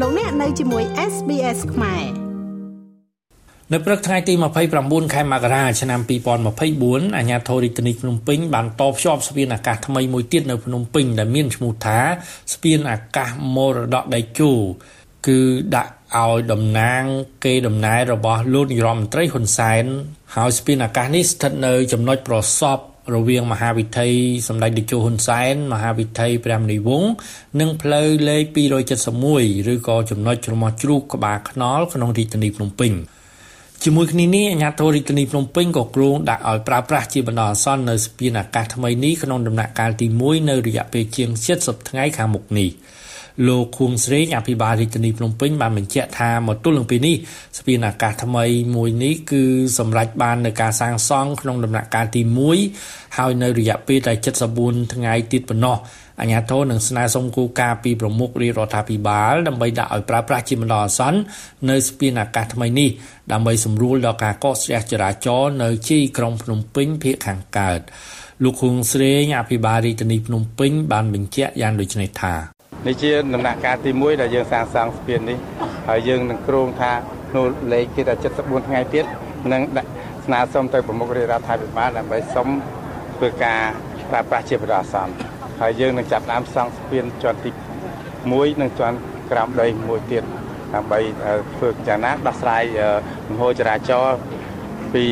លោកអ្នកនៅជាមួយ SBS ខ្មែរនៅព្រឹកថ្ងៃទី29ខែមករាឆ្នាំ2024អាជ្ញាធររាជធានីភ្នំពេញបានតភ្ជាប់ស្ពានអាកាសថ្មីមួយទៀតនៅភ្នំពេញដែលមានឈ្មោះថាស្ពានអាកាសមរតកដៃជោគឺដាក់ឲ្យតំណាងគេដំណែរបស់លោកនាយរដ្ឋមន្ត្រីហ៊ុនសែនហើយស្ពានអាកាសនេះស្ថិតនៅចំណុចប្រសព រវាងមហាវិថីសម្ដេចតេជោហ៊ុនសែនមហាវិថីព្រះមនីវង្សនិងផ្លូវលេខ271ឬក៏ចំណុចច្រមុះជ្រូកក្បាលខ្នល់ក្នុងរាជធានីភ្នំពេញជាមួយគ្នានេះអាជ្ញាធររាជធានីភ្នំពេញក៏គ្រោងដាក់ឲ្យប្រើប្រាស់ជាបណ្ដោះអាសន្ននៅស្ពានអាកាសថ្មីនេះក្នុងដំណាក់កាលទី1នៅរយៈពេលជាង70ថ្ងៃខាងមុខនេះ។ លោកខួងស្រេងអភិបាលរាជធានីភ្នំពេញបានបញ្ជាក់ថាមកទល់នឹងពេលនេះស្ពានអាកាសថ្មីមួយនេះគឺសម្រេចបាននៅការសាងសង់ក្នុងដំណាក់កាលទី1ហើយនៅរយៈពេលតែ74ថ្ងៃទៀតប៉ុណ្ណោះអាជ្ញាធរនឹងស្នើសុំគូការពីប្រមុខរាជរដ្ឋាភិបាលដើម្បីដាក់ឲ្យប្រើប្រាស់ជាបណ្ដោះអាសន្ននៅស្ពានអាកាសថ្មីនេះដើម្បីសម្រួលដល់ការកកស្ទះចរាចរណ៍នៅជីក្រុងភ្នំពេញភាគខាងកើតលោកខួងស្រេងអភិបាលរាជធានីភ្នំពេញបានបញ្ជាក់យ៉ាងដូចនេះថា នេះជាដំណាក់កាលទី1ដែលយើងសាងសង់ស្ពាននេះហើយយើងនឹងគ្រោងថានោះលេខគេថា74ថ្ងៃទៀតនឹងដាក់ស្នើសុំទៅប្រមុខរាជរដ្ឋាភិបាលដើម្បីសុំធ្វើការប្រើប្រាស់ជាបរិយាសន្នហើយយើងនឹងចាប់ដើមសង់ស្ពានជាន់ទី1និងជាន់ក្រោមដីមួយទៀតដើម្បីធ្វើយ៉ាងណាដោះស្រាយលំហូរចរាចរណ៍ពី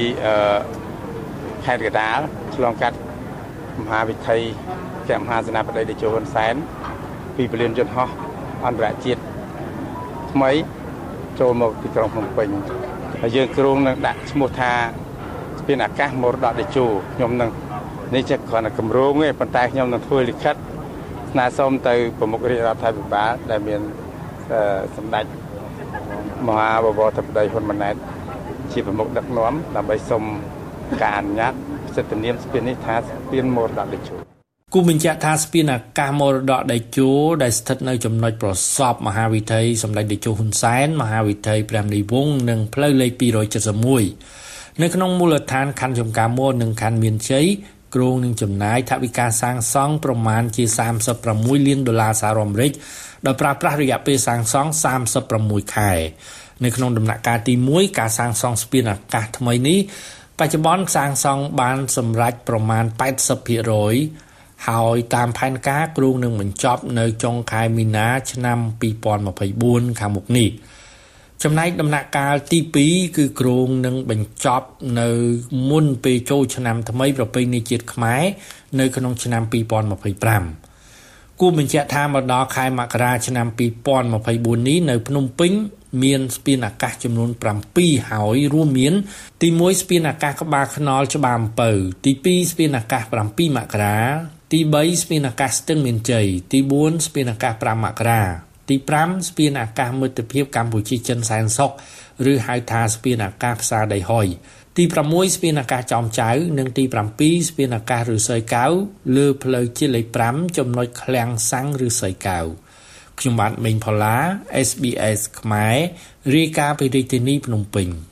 ខេត្តកដាលឆ្លងកាត់មហាវិថីជាមហាសេនាបតីតេជោហ៊ុនសែន ពីពលានយន្តហោះអន្តរជាតិថ្មីចូលមកទីក្រុងភ្នំពេញហើយយើងគ្រោងនឹងដាក់ឈ្មោះថាស្ពានអាកាសមរតកតេជោខ្ញុំនឹងនេះជាគ្រាន់តែគម្រោងទេប៉ុន្តែខ្ញុំនឹងធ្វើលិខិតស្នើសុំទៅប្រមុខរាជរដ្ឋាភិបាលដែលមានសម្ដេចមហាបវរធិបតីហ៊ុនម៉ាណែតជាប្រមុខដឹកនាំដើម្បីសុំការអនុញ្ញាតសិទ្ធិនាមស្ពាននេះថាស្ពានមរតកតេជោ គូបញ្ជាក់ថាស្ពានអាកាសមរតកដេជោដែលស្ថិតនៅចំណុចប្រសពមហាវិថីសម្ដេចតេជោហ៊ុនសែនមហាវិថីព្រះនីវង្សនិងផ្លូវលេខ271នៅក្នុងមូលដ្ឋានខណ្ឌចំការមួនិងខណ្ឌមានជ័យគ្រោងនឹងចំណាយថវិកាសាងសង់ប្រមាណជា36លានដុល្លារសហរដ្ឋអាមេរិកដោយប្រើប្រាស់រយៈពេលសាងសង់36ខែនៅក្នុងដំណាក់កាលទី1ការសាងសង់ស្ពានអាកាសថ្មីនេះបច្ចុប្បន្នសាងសង់បានសម្រេចប្រមាណ80% ហើយតាមផែនការគ្រោងនឹងបញ្ចប់នៅចុងខែមីនាឆ្នាំ2024ខាងមុខនេះចំណែកដំណាក់កាលទី2គឺគ្រោងនឹងបញ្ចប់នៅមុនពេលចូលឆ្នាំថ្មីប្រពៃណីជាតិខ្មែរនៅក្នុងឆ្នាំ2025គួរបញ្ជាក់ថាមកដល់ខែមករាឆ្នាំ2024នេះនៅភ្នំពេញមានស្ពានអាកាសចំនួន7ហើយរួមមាន ទី1ស្ពានអាកាសក្បាលខ្នល់ច្បារអំពៅទី2ស្ពានអាកាស7មករា ទី3ស្ពានអាកាសស្ទឹងមានជ័យទី4ស្ពានអាកាស5មករាទី5ស្ពានអាកាសមិត្តភាពកម្ពុជាចិនសែនសុខឬហៅថាស្ពានអាកាសផ្សារដីហុយទី6ស្ពានអាកាសចំចៅ និងទី7ស្ពានអាកាសឫស្សីកៅលើផ្លូវជាតិលេខ5ចំណុចឃ្លាំងសាំងឫស្សីកៅខ្ញុំបាទមេងផល្លា SBS ខ្មែររាយការណ៍ពីរាជធានីភ្នំពេញ